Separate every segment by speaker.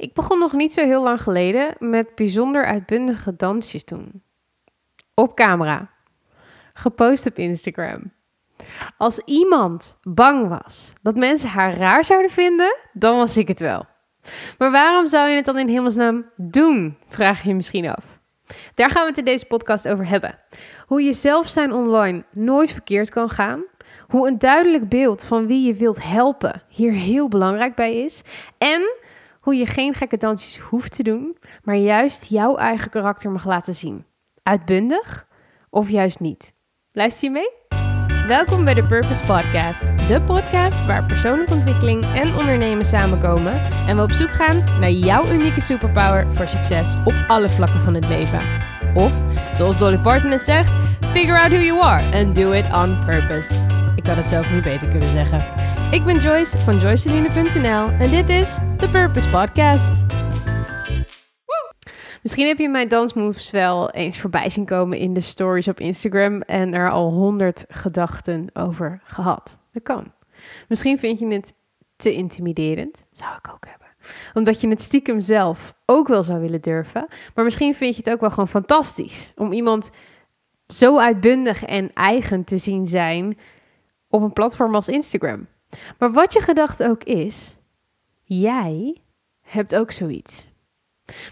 Speaker 1: Ik begon nog niet zo heel lang geleden met bijzonder uitbundige dansjes doen. Op camera. Gepost op Instagram. Als iemand bang was dat mensen haar raar zouden vinden, dan was ik het wel. Maar waarom zou je het dan in hemelsnaam doen? Vraag je je misschien af. Daar gaan we het in deze podcast over hebben. Hoe je zelf zijn online nooit verkeerd kan gaan. Hoe een duidelijk beeld van wie je wilt helpen hier heel belangrijk bij is. En hoe je geen gekke dansjes hoeft te doen, maar juist jouw eigen karakter mag laten zien. Uitbundig of juist niet. Luister je mee? Welkom bij de Purpose Podcast. De podcast waar persoonlijke ontwikkeling en ondernemen samenkomen. En we op zoek gaan naar jouw unieke superpower voor succes op alle vlakken van het leven. Of, zoals Dolly Parton het zegt, figure out who you are and do it on purpose. Ik had het zelf niet beter kunnen zeggen. Ik ben Joyce van joyceline.nl en dit is de Purpose Podcast. Misschien heb je mijn dansmoves wel eens voorbij zien komen in de stories op Instagram en er al honderd gedachten over gehad. Dat kan. Misschien vind je het te intimiderend. Zou ik ook hebben. Omdat je het stiekem zelf ook wel zou willen durven. Maar misschien vind je het ook wel gewoon fantastisch om iemand zo uitbundig en eigen te zien zijn op een platform als Instagram. Maar wat je gedachte ook is, jij hebt ook zoiets.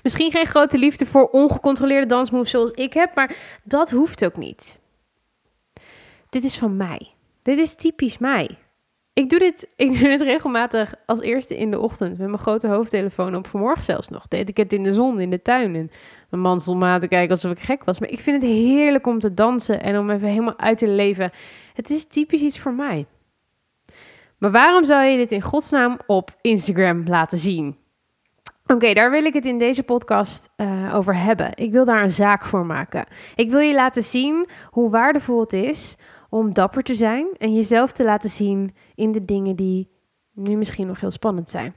Speaker 1: Misschien geen grote liefde voor ongecontroleerde dansmoves zoals ik heb, maar dat hoeft ook niet. Dit is van mij. Dit is typisch mij. Ik doe dit, ik doe dit regelmatig als eerste in de ochtend met mijn grote hoofdtelefoon op. Vanmorgen zelfs nog. Deed ik het in de zon, in de tuin. En mijn man stond te kijken alsof ik gek was. Maar ik vind het heerlijk om te dansen en om even helemaal uit te leven. Het is typisch iets voor mij. Maar waarom zou je dit in godsnaam op Instagram laten zien? Oké, daar wil ik het in deze podcast uh, over hebben. Ik wil daar een zaak voor maken. Ik wil je laten zien hoe waardevol het is om dapper te zijn en jezelf te laten zien in de dingen die nu misschien nog heel spannend zijn.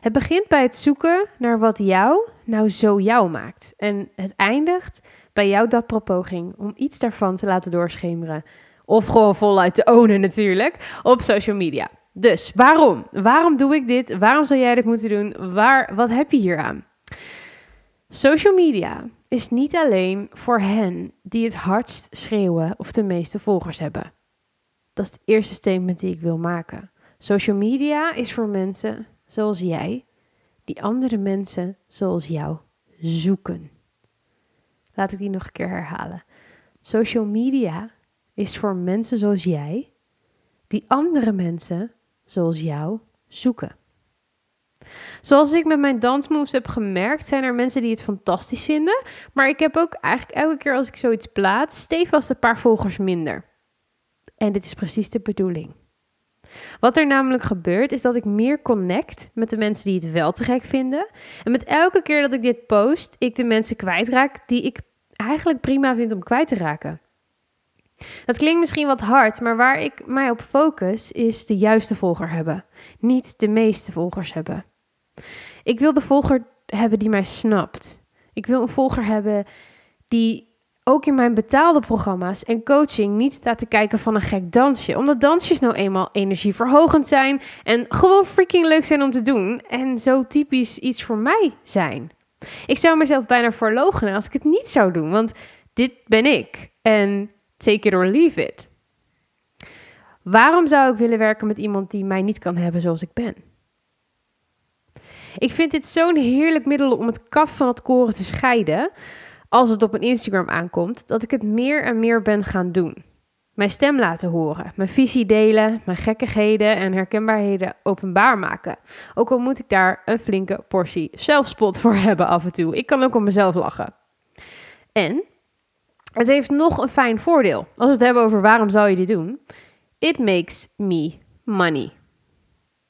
Speaker 1: Het begint bij het zoeken naar wat jou nou zo jou maakt. En het eindigt bij jouw dappere poging om iets daarvan te laten doorschemeren. Of gewoon voluit te ownen natuurlijk op social media. Dus waarom? Waarom doe ik dit? Waarom zou jij dit moeten doen? Waar, wat heb je hier aan? Social media is niet alleen voor hen die het hardst schreeuwen of de meeste volgers hebben. Dat is het eerste statement die ik wil maken. Social media is voor mensen zoals jij, die andere mensen zoals jou zoeken. Laat ik die nog een keer herhalen. Social media is voor mensen zoals jij, die andere mensen zoals jou zoeken. Zoals ik met mijn dansmoves heb gemerkt, zijn er mensen die het fantastisch vinden. Maar ik heb ook eigenlijk elke keer als ik zoiets plaats, stevast een paar volgers minder. En dit is precies de bedoeling. Wat er namelijk gebeurt, is dat ik meer connect met de mensen die het wel te gek vinden. En met elke keer dat ik dit post, ik de mensen kwijtraak die ik eigenlijk prima vind om kwijt te raken. Dat klinkt misschien wat hard, maar waar ik mij op focus is de juiste volger hebben, niet de meeste volgers hebben. Ik wil de volger hebben die mij snapt. Ik wil een volger hebben die ook in mijn betaalde programma's en coaching niet staat te kijken van een gek dansje. Omdat dansjes nou eenmaal energieverhogend zijn en gewoon freaking leuk zijn om te doen. En zo typisch iets voor mij zijn. Ik zou mezelf bijna verloochenen als ik het niet zou doen, want dit ben ik. En take it or leave it. Waarom zou ik willen werken met iemand die mij niet kan hebben zoals ik ben? Ik vind dit zo'n heerlijk middel om het kaf van het koren te scheiden. Als het op een Instagram aankomt, dat ik het meer en meer ben gaan doen. Mijn stem laten horen, mijn visie delen, mijn gekkigheden en herkenbaarheden openbaar maken. Ook al moet ik daar een flinke portie zelfspot voor hebben af en toe. Ik kan ook om mezelf lachen. En het heeft nog een fijn voordeel. Als we het hebben over waarom zou je dit doen. It makes me money.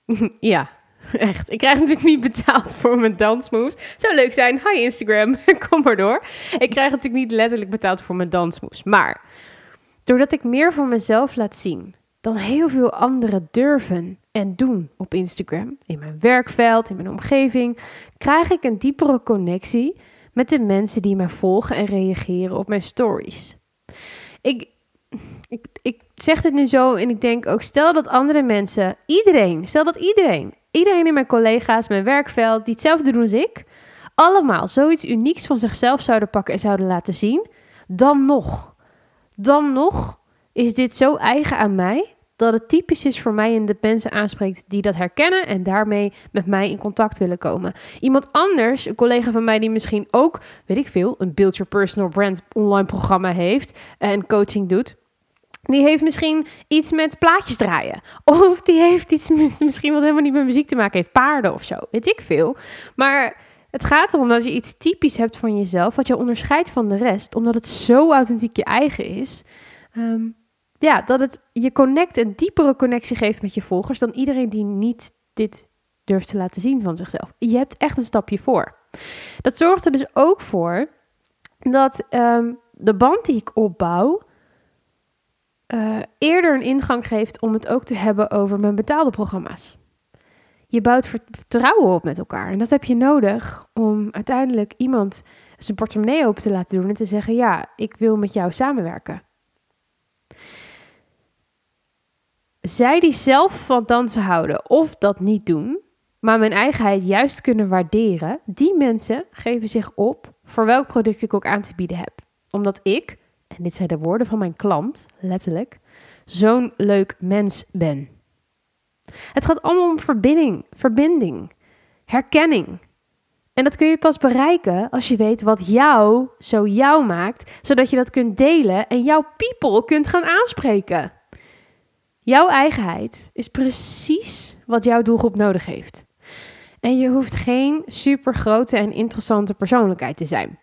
Speaker 1: ja, echt. Ik krijg natuurlijk niet betaald voor mijn dansmoves. Zou leuk zijn. Hi Instagram, kom maar door. Ik krijg natuurlijk niet letterlijk betaald voor mijn dansmoves. Maar doordat ik meer van mezelf laat zien dan heel veel anderen durven en doen op Instagram, in mijn werkveld, in mijn omgeving, krijg ik een diepere connectie met de mensen die mij volgen en reageren op mijn stories. Ik, ik, ik zeg dit nu zo en ik denk ook, stel dat andere mensen, iedereen, stel dat iedereen iedereen in mijn collega's, mijn werkveld, die hetzelfde doen als ik, allemaal zoiets unieks van zichzelf zouden pakken en zouden laten zien, dan nog, dan nog is dit zo eigen aan mij dat het typisch is voor mij en de mensen aanspreekt die dat herkennen en daarmee met mij in contact willen komen. Iemand anders, een collega van mij die misschien ook, weet ik veel, een Build Your Personal Brand online programma heeft en coaching doet. Die heeft misschien iets met plaatjes draaien. Of die heeft iets met misschien wat helemaal niet met muziek te maken heeft. Paarden of zo. Weet ik veel. Maar het gaat erom dat je iets typisch hebt van jezelf. Wat je onderscheidt van de rest. Omdat het zo authentiek je eigen is. Ehm, ja, dat het je connect, een diepere connectie geeft met je volgers dan iedereen die niet dit durft te laten zien van zichzelf. Je hebt echt een stapje voor. Dat zorgt er dus ook voor dat ehm, de band die ik opbouw uh, eerder een ingang geeft om het ook te hebben over mijn betaalde programma's. Je bouwt vertrouwen op met elkaar. En dat heb je nodig om uiteindelijk iemand zijn portemonnee open te laten doen en te zeggen: Ja, ik wil met jou samenwerken. Zij die zelf van dansen houden of dat niet doen, maar mijn eigenheid juist kunnen waarderen, die mensen geven zich op voor welk product ik ook aan te bieden heb. Omdat ik, en dit zijn de woorden van mijn klant, letterlijk, zo'n leuk mens ben. Het gaat allemaal om verbinding, verbinding, herkenning. En dat kun je pas bereiken als je weet wat jou zo jou maakt, zodat je dat kunt delen en jouw people kunt gaan aanspreken. Jouw eigenheid is precies wat jouw doelgroep nodig heeft. En je hoeft geen super grote en interessante persoonlijkheid te zijn.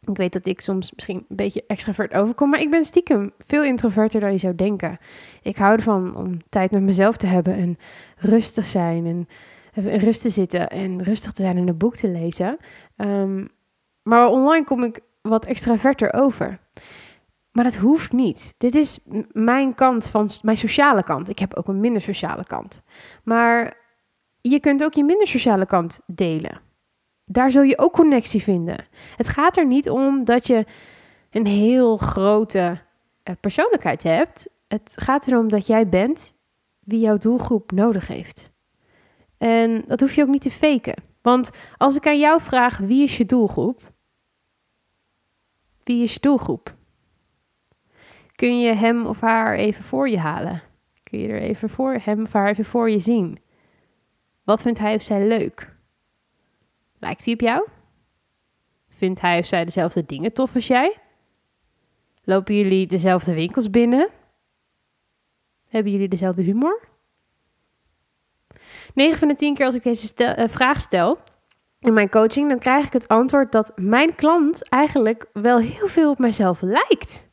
Speaker 1: Ik weet dat ik soms misschien een beetje extravert overkom, maar ik ben stiekem veel introverter dan je zou denken. Ik hou ervan om tijd met mezelf te hebben en rustig zijn en rust te zitten en rustig te zijn en een boek te lezen. Um, maar online kom ik wat extraverter over. Maar dat hoeft niet. Dit is mijn kant van mijn sociale kant. Ik heb ook een minder sociale kant. Maar je kunt ook je minder sociale kant delen. Daar zul je ook connectie vinden. Het gaat er niet om dat je een heel grote eh, persoonlijkheid hebt. Het gaat erom dat jij bent wie jouw doelgroep nodig heeft. En dat hoef je ook niet te faken. Want als ik aan jou vraag wie is je doelgroep? Wie is je doelgroep? Kun je hem of haar even voor je halen? Kun je er even voor hem of haar even voor je zien? Wat vindt hij of zij leuk? Lijkt hij op jou? Vindt hij of zij dezelfde dingen tof als jij? Lopen jullie dezelfde winkels binnen? Hebben jullie dezelfde humor? 9 van de 10 keer als ik deze uh, vraag stel in mijn coaching, dan krijg ik het antwoord dat mijn klant eigenlijk wel heel veel op mijzelf lijkt.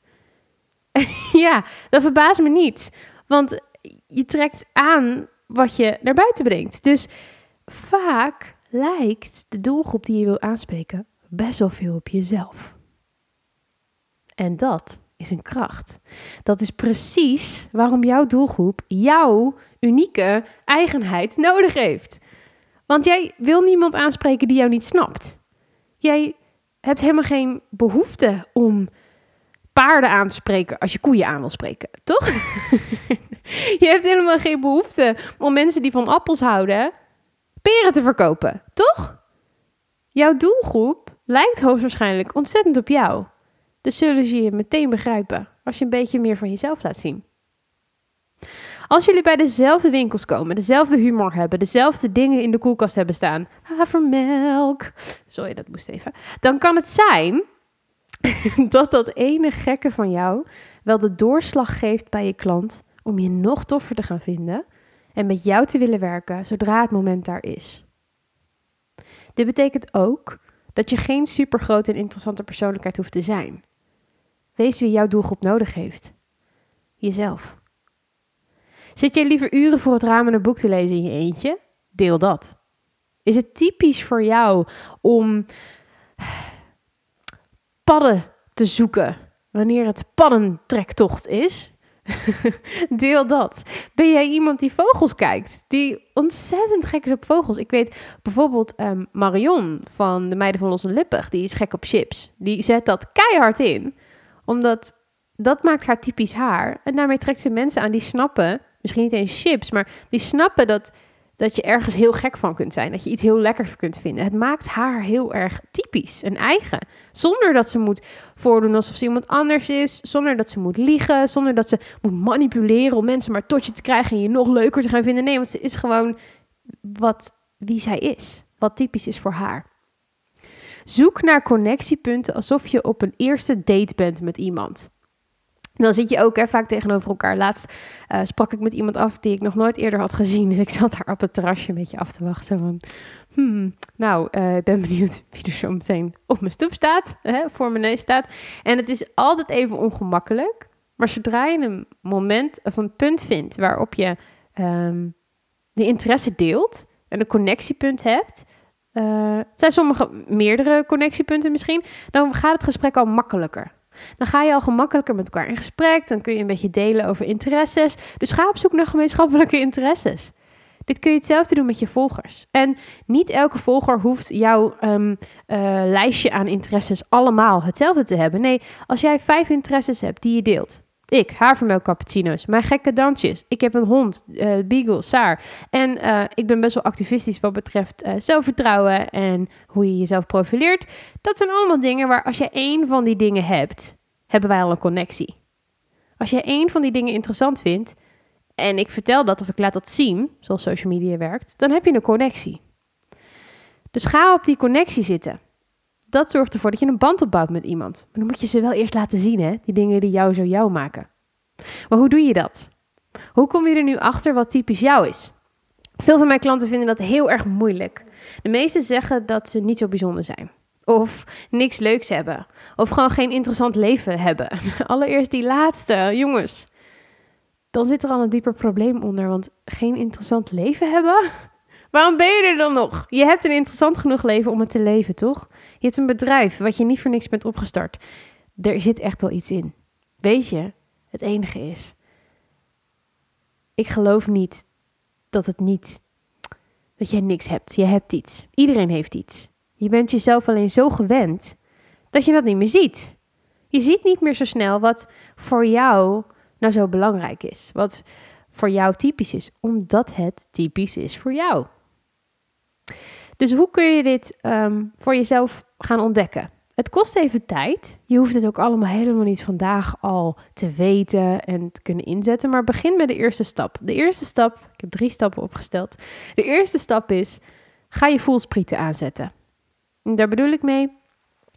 Speaker 1: ja, dat verbaast me niet. Want je trekt aan wat je naar buiten brengt. Dus vaak lijkt de doelgroep die je wil aanspreken best wel veel op jezelf. En dat is een kracht. Dat is precies waarom jouw doelgroep jouw unieke eigenheid nodig heeft. Want jij wil niemand aanspreken die jou niet snapt. Jij hebt helemaal geen behoefte om paarden aan te spreken als je koeien aan wil spreken, toch? je hebt helemaal geen behoefte om mensen die van appels houden peren te verkopen, toch? Jouw doelgroep lijkt hoogstwaarschijnlijk ontzettend op jou. Dus zullen ze je meteen begrijpen als je een beetje meer van jezelf laat zien. Als jullie bij dezelfde winkels komen, dezelfde humor hebben, dezelfde dingen in de koelkast hebben staan, havermelk, sorry dat moest even, dan kan het zijn dat dat ene gekke van jou wel de doorslag geeft bij je klant om je nog toffer te gaan vinden en met jou te willen werken zodra het moment daar is. Dit betekent ook dat je geen supergrote en interessante persoonlijkheid hoeft te zijn. Wees wie jouw doelgroep nodig heeft. Jezelf. Zit jij liever uren voor het raam een boek te lezen in je eentje? Deel dat. Is het typisch voor jou om padden te zoeken wanneer het paddentrektocht is? Deel dat. Ben jij iemand die vogels kijkt? Die ontzettend gek is op vogels. Ik weet bijvoorbeeld um, Marion van de Meiden van Losse Lippig. Die is gek op chips. Die zet dat keihard in. Omdat dat maakt haar typisch haar. En daarmee trekt ze mensen aan die snappen, misschien niet eens chips, maar die snappen dat dat je ergens heel gek van kunt zijn. Dat je iets heel lekkers kunt vinden. Het maakt haar heel erg typisch en eigen. Zonder dat ze moet voordoen alsof ze iemand anders is. Zonder dat ze moet liegen. Zonder dat ze moet manipuleren om mensen maar tot je te krijgen en je nog leuker te gaan vinden. Nee, want ze is gewoon wat, wie zij is. Wat typisch is voor haar. Zoek naar connectiepunten alsof je op een eerste date bent met iemand. Dan zit je ook hè, vaak tegenover elkaar. Laatst uh, sprak ik met iemand af die ik nog nooit eerder had gezien. Dus ik zat daar op het terrasje een beetje af te wachten. Van, hmm, nou, uh, ik ben benieuwd wie er zo meteen op mijn stoep staat. Hè, voor mijn neus staat. En het is altijd even ongemakkelijk. Maar zodra je een moment of een punt vindt waarop je um, de interesse deelt en een connectiepunt hebt, uh, het zijn sommige meerdere connectiepunten misschien, dan gaat het gesprek al makkelijker. Dan ga je al gemakkelijker met elkaar in gesprek, dan kun je een beetje delen over interesses. Dus ga op zoek naar gemeenschappelijke interesses. Dit kun je hetzelfde doen met je volgers. En niet elke volger hoeft jouw um, uh, lijstje aan interesses allemaal hetzelfde te hebben. Nee, als jij vijf interesses hebt die je deelt, ik, havermelk cappuccino's. Mijn gekke dansjes. Ik heb een hond, uh, Beagle, Saar. En uh, ik ben best wel activistisch wat betreft uh, zelfvertrouwen en hoe je jezelf profileert. Dat zijn allemaal dingen waar als je één van die dingen hebt, hebben wij al een connectie. Als je één van die dingen interessant vindt en ik vertel dat of ik laat dat zien, zoals social media werkt, dan heb je een connectie. Dus ga op die connectie zitten dat zorgt ervoor dat je een band opbouwt met iemand. Maar dan moet je ze wel eerst laten zien, hè? Die dingen die jou zo jou maken. Maar hoe doe je dat? Hoe kom je er nu achter wat typisch jou is? Veel van mijn klanten vinden dat heel erg moeilijk. De meesten zeggen dat ze niet zo bijzonder zijn. Of niks leuks hebben. Of gewoon geen interessant leven hebben. Allereerst die laatste, jongens. Dan zit er al een dieper probleem onder. Want geen interessant leven hebben? Waarom ben je er dan nog? Je hebt een interessant genoeg leven om het te leven, toch? Je hebt een bedrijf wat je niet voor niks bent opgestart. Er zit echt wel iets in. Weet je, het enige is. Ik geloof niet dat het niet. dat jij niks hebt. Je hebt iets. Iedereen heeft iets. Je bent jezelf alleen zo gewend dat je dat niet meer ziet. Je ziet niet meer zo snel wat voor jou nou zo belangrijk is. Wat voor jou typisch is, omdat het typisch is voor jou. Dus hoe kun je dit um, voor jezelf gaan ontdekken? Het kost even tijd. Je hoeft het ook allemaal helemaal niet vandaag al te weten en te kunnen inzetten. Maar begin met de eerste stap. De eerste stap, ik heb drie stappen opgesteld. De eerste stap is, ga je voelsprieten aanzetten. En daar bedoel ik mee,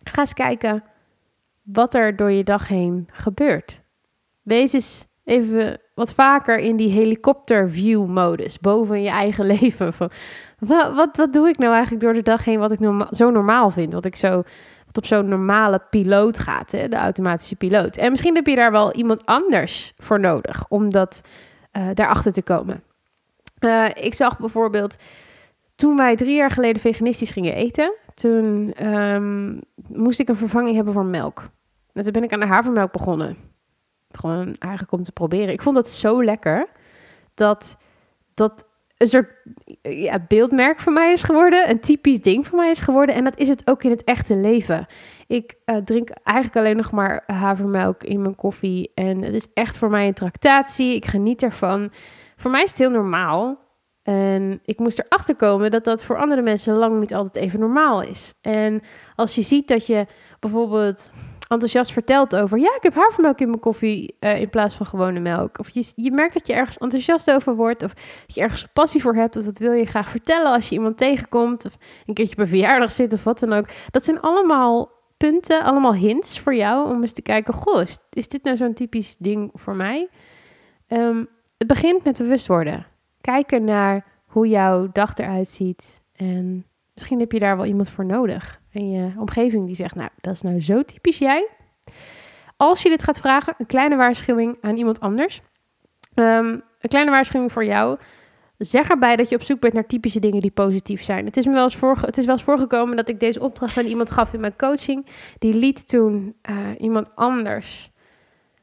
Speaker 1: ga eens kijken wat er door je dag heen gebeurt. Wees eens even wat vaker in die helikopter-view-modus, boven je eigen leven. Van, wat, wat, wat doe ik nou eigenlijk door de dag heen wat ik zo normaal vind? Wat ik zo wat op zo'n normale piloot gaat, hè, de automatische piloot. En misschien heb je daar wel iemand anders voor nodig om dat, uh, daarachter te komen. Uh, ik zag bijvoorbeeld toen wij drie jaar geleden veganistisch gingen eten, toen um, moest ik een vervanging hebben voor melk. En toen ben ik aan de havermelk begonnen. Gewoon eigenlijk om te proberen. Ik vond dat zo lekker dat dat een soort ja, beeldmerk van mij is geworden. Een typisch ding van mij is geworden. En dat is het ook in het echte leven. Ik uh, drink eigenlijk alleen nog maar havermelk in mijn koffie. En het is echt voor mij een tractatie. Ik geniet ervan. Voor mij is het heel normaal. En ik moest erachter komen dat dat voor andere mensen lang niet altijd even normaal is. En als je ziet dat je bijvoorbeeld enthousiast vertelt over... ja, ik heb havermelk in mijn koffie uh, in plaats van gewone melk. Of je, je merkt dat je ergens enthousiast over wordt... of dat je ergens passie voor hebt... of dat wil je graag vertellen als je iemand tegenkomt... of een keertje een verjaardag zit of wat dan ook. Dat zijn allemaal punten, allemaal hints voor jou... om eens te kijken, goh, is, dit nou zo'n typisch ding voor mij? Um, het begint met bewust worden. Kijken naar hoe jouw dag eruit ziet... en misschien heb je daar wel iemand voor nodig in je omgeving die zegt, nou, dat is nou zo typisch jij. Als je dit gaat vragen, een kleine waarschuwing aan iemand anders. Um, een kleine waarschuwing voor jou. Zeg erbij dat je op zoek bent naar typische dingen die positief zijn. Het is me wel eens, voorge het is wel eens voorgekomen dat ik deze opdracht aan iemand gaf in mijn coaching. Die liet toen uh, iemand anders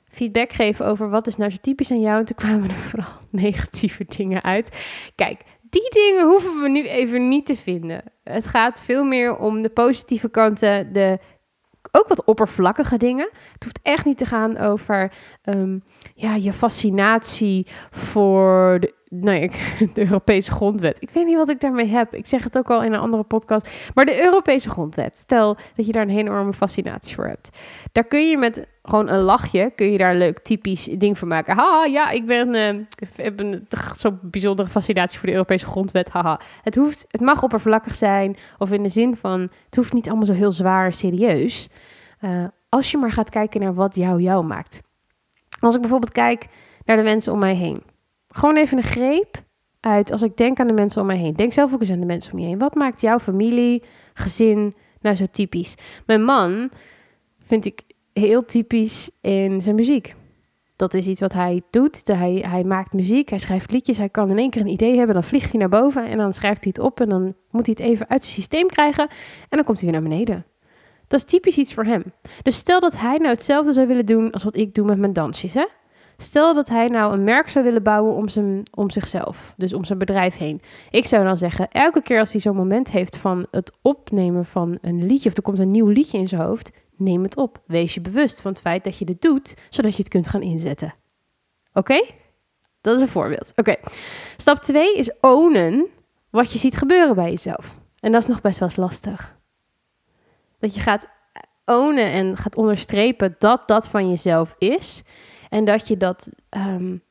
Speaker 1: feedback geven over wat is nou zo typisch aan jou. En toen kwamen er vooral negatieve dingen uit. Kijk, die dingen hoeven we nu even niet te vinden. Het gaat veel meer om de positieve kanten, de ook wat oppervlakkige dingen. Het hoeft echt niet te gaan over um, ja, je fascinatie voor de, ik, de Europese grondwet. Ik weet niet wat ik daarmee heb. Ik zeg het ook al in een andere podcast. Maar de Europese grondwet. Stel dat je daar een enorme fascinatie voor hebt. Daar kun je met gewoon een lachje, kun je daar een leuk typisch ding van maken. Haha, ja, ik ben, uh, heb een zo'n bijzondere fascinatie voor de Europese grondwet. Haha. Het, hoeft, het mag oppervlakkig zijn. Of in de zin van, het hoeft niet allemaal zo heel zwaar serieus. Uh, als je maar gaat kijken naar wat jou jou maakt. Als ik bijvoorbeeld kijk naar de mensen om mij heen. Gewoon even een greep uit als ik denk aan de mensen om mij heen. Denk zelf ook eens aan de mensen om je heen. Wat maakt jouw familie, gezin nou zo typisch? Mijn man vind ik heel typisch in zijn muziek. Dat is iets wat hij doet. Hij, hij maakt muziek, hij schrijft liedjes, hij kan in één keer een idee hebben. Dan vliegt hij naar boven en dan schrijft hij het op. En dan moet hij het even uit zijn systeem krijgen. En dan komt hij weer naar beneden. Dat is typisch iets voor hem. Dus stel dat hij nou hetzelfde zou willen doen als wat ik doe met mijn dansjes. Hè? Stel dat hij nou een merk zou willen bouwen om, zijn, om zichzelf, dus om zijn bedrijf heen. Ik zou dan zeggen, elke keer als hij zo'n moment heeft van het opnemen van een liedje, of er komt een nieuw liedje in zijn hoofd, neem het op. Wees je bewust van het feit dat je dit doet, zodat je het kunt gaan inzetten. Oké? Dat is een voorbeeld. Oké. Stap 2 is ownen wat je ziet gebeuren bij jezelf. En dat is nog best wel eens lastig. Dat je gaat ownen en gaat onderstrepen dat dat van jezelf is. En dat je dat um,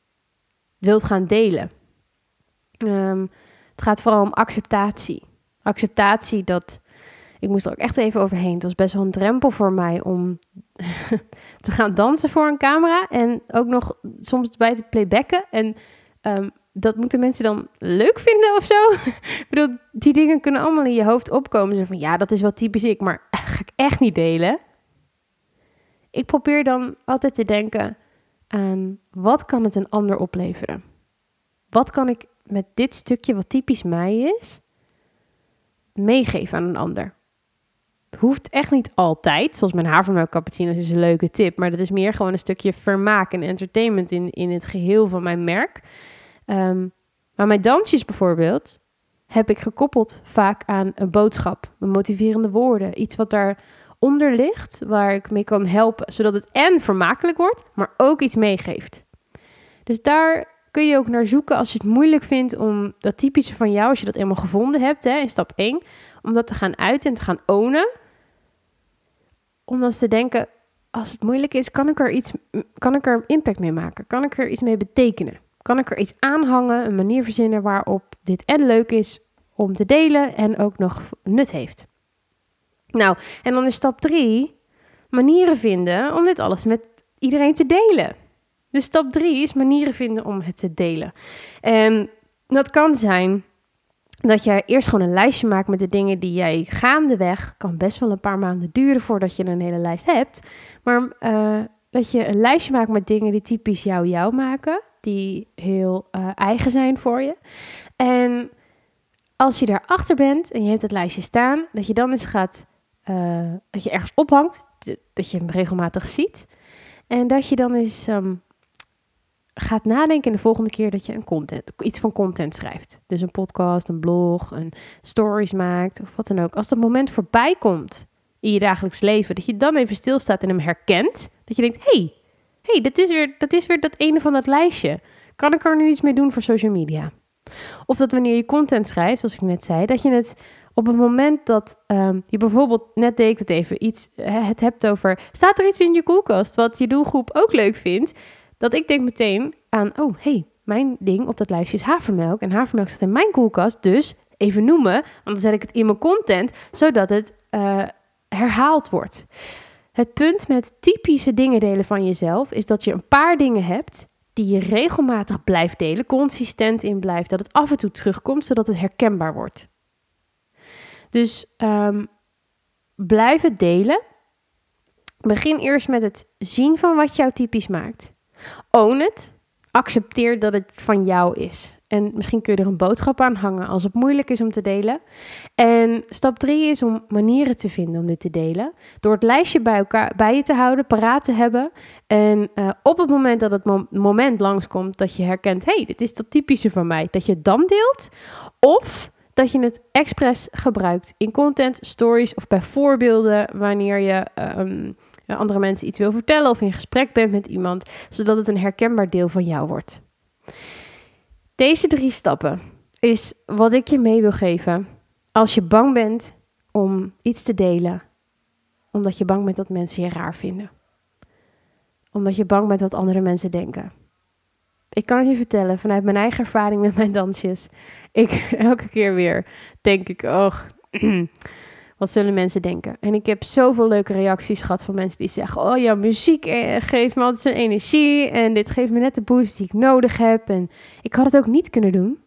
Speaker 1: wilt gaan delen. Um, het gaat vooral om acceptatie. Acceptatie dat. Ik moest er ook echt even overheen. Het was best wel een drempel voor mij om te gaan dansen voor een camera. En ook nog soms bij te playbacken. En um, dat moeten mensen dan leuk vinden of zo. ik bedoel, die dingen kunnen allemaal in je hoofd opkomen. Zo van, ja, dat is wel typisch ik, maar ga ik echt niet delen. Ik probeer dan altijd te denken aan, wat kan het een ander opleveren? Wat kan ik met dit stukje, wat typisch mij is, meegeven aan een ander? Het hoeft echt niet altijd. Zoals mijn havermelk cappuccino's is een leuke tip. Maar dat is meer gewoon een stukje vermaak en entertainment in, in het geheel van mijn merk. Um, maar mijn dansjes bijvoorbeeld heb ik gekoppeld vaak aan een boodschap, een motiverende woorden, iets wat ligt, waar ik mee kan helpen, zodat het en vermakelijk wordt, maar ook iets meegeeft. Dus daar kun je ook naar zoeken als je het moeilijk vindt om dat typische van jou, als je dat eenmaal gevonden hebt, hè, in stap 1, om dat te gaan uiten en te gaan ownen. Om dan te denken, als het moeilijk is, kan ik er iets, kan ik er impact mee maken? Kan ik er iets mee betekenen? kan ik er iets aanhangen, een manier verzinnen waarop dit en leuk is om te delen en ook nog nut heeft. Nou, en dan is stap 3 manieren vinden om dit alles met iedereen te delen. Dus stap 3 is manieren vinden om het te delen. En dat kan zijn dat je eerst gewoon een lijstje maakt met de dingen die jij gaandeweg, kan best wel een paar maanden duren voordat je een hele lijst hebt, maar uh, dat je een lijstje maakt met dingen die typisch jou jou maken die heel uh, eigen zijn voor je. En als je daarachter bent en je hebt het lijstje staan, dat je dan eens gaat, uh, dat je ergens ophangt, dat je hem regelmatig ziet. En dat je dan eens um, gaat nadenken de volgende keer dat je een content, iets van content schrijft. Dus een podcast, een blog, een stories maakt of wat dan ook. Als dat moment voorbij komt in je dagelijks leven, dat je dan even stilstaat en hem herkent. Dat je denkt, hey, hey, dat, is weer, dat is weer dat ene van dat lijstje. Kan ik er nu iets mee doen voor social media? Of dat wanneer je content schrijft, zoals ik net zei, dat je het op het moment dat um, je bijvoorbeeld, net deed het even, iets het hebt over, staat er iets in je koelkast wat je doelgroep ook leuk vindt, dat ik denk meteen aan, oh hey, mijn ding op dat lijstje is havermelk en havermelk staat in mijn koelkast, dus even noemen, want dan zet ik het in mijn content, zodat het uh, herhaald wordt. Het punt met typische dingen delen van jezelf is dat je een paar dingen hebt die je regelmatig blijft delen, consistent in blijft, dat het af en toe terugkomt, zodat het herkenbaar wordt. Dus um, blijf het delen. Begin eerst met het zien van wat jou typisch maakt. Own het. Accepteer dat het van jou is. En misschien kun je er een boodschap aan hangen als het moeilijk is om te delen. En stap drie is om manieren te vinden om dit te delen. Door het lijstje bij, elkaar, bij je te houden, paraat te hebben. En uh, op het moment dat het mo moment langskomt dat je herkent... hey, dit is dat typische van mij, dat je het dan deelt. Of dat je het expres gebruikt in content, stories of bij voorbeelden... wanneer je... Um, andere mensen iets wil vertellen of in gesprek bent met iemand, zodat het een herkenbaar deel van jou wordt. Deze drie stappen is wat ik je mee wil geven als je bang bent om iets te delen, omdat je bang bent dat mensen je raar vinden. Omdat je bang bent wat andere mensen denken. Ik kan het je vertellen vanuit mijn eigen ervaring met mijn dansjes. Ik elke keer weer denk ik, oh, wat zullen mensen denken? En ik heb zoveel leuke reacties gehad van mensen die zeggen: Oh, jouw muziek eh, geeft me altijd zo'n energie. En dit geeft me net de boost die ik nodig heb. En ik had het ook niet kunnen doen.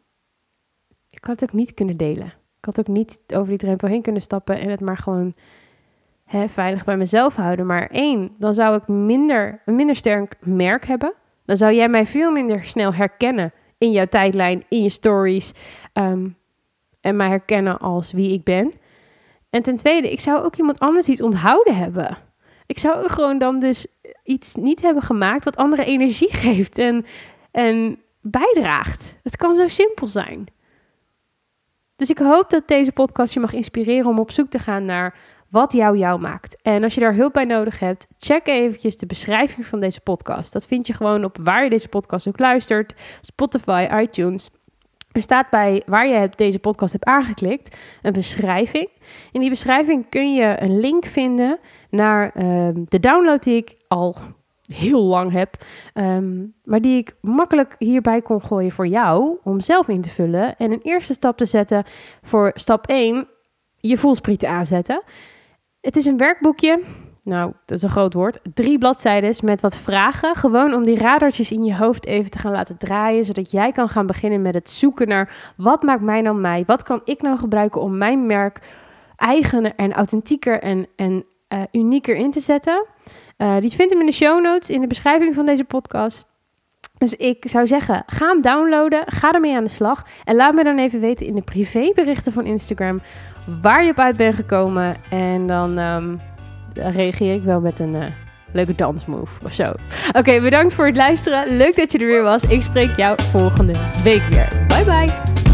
Speaker 1: Ik had het ook niet kunnen delen. Ik had ook niet over die drempel heen kunnen stappen en het maar gewoon hè, veilig bij mezelf houden. Maar één, dan zou ik minder, een minder sterk merk hebben. Dan zou jij mij veel minder snel herkennen in jouw tijdlijn, in je stories. Ehm, en mij herkennen als wie ik ben. En ten tweede, ik zou ook iemand anders iets onthouden hebben. Ik zou gewoon dan dus iets niet hebben gemaakt wat andere energie geeft en, en bijdraagt. Het kan zo simpel zijn. Dus ik hoop dat deze podcast je mag inspireren om op zoek te gaan naar wat jou jou maakt. En als je daar hulp bij nodig hebt, check eventjes de beschrijving van deze podcast. Dat vind je gewoon op waar je deze podcast ook luistert. Spotify, iTunes. Er staat bij waar je deze podcast hebt aangeklikt een beschrijving. In die beschrijving kun je een link vinden naar ehm, de download die ik al heel lang heb, ehm, maar die ik makkelijk hierbij kon gooien voor jou om zelf in te vullen en een eerste stap te zetten voor stap 1, je voelsprieten aanzetten. Het is een werkboekje nou, dat is een groot woord, drie bladzijden met wat vragen. Gewoon om die radartjes in je hoofd even te gaan laten draaien, zodat jij kan gaan beginnen met het zoeken naar wat maakt mij nou mij? Wat kan ik nou gebruiken om mijn merk eigener en authentieker en, en uh, unieker in te zetten? Uh, die vindt hem in de show notes, in de beschrijving van deze podcast. Dus ik zou zeggen, ga hem downloaden, ga ermee aan de slag. En laat me dan even weten in de privéberichten van Instagram waar je op uit bent gekomen. En dan... Dan reageer ik wel met een uh, leuke dansmove of zo. Oké, bedankt voor het luisteren. Leuk dat je er weer was. Ik spreek jou volgende week weer. Bye bye.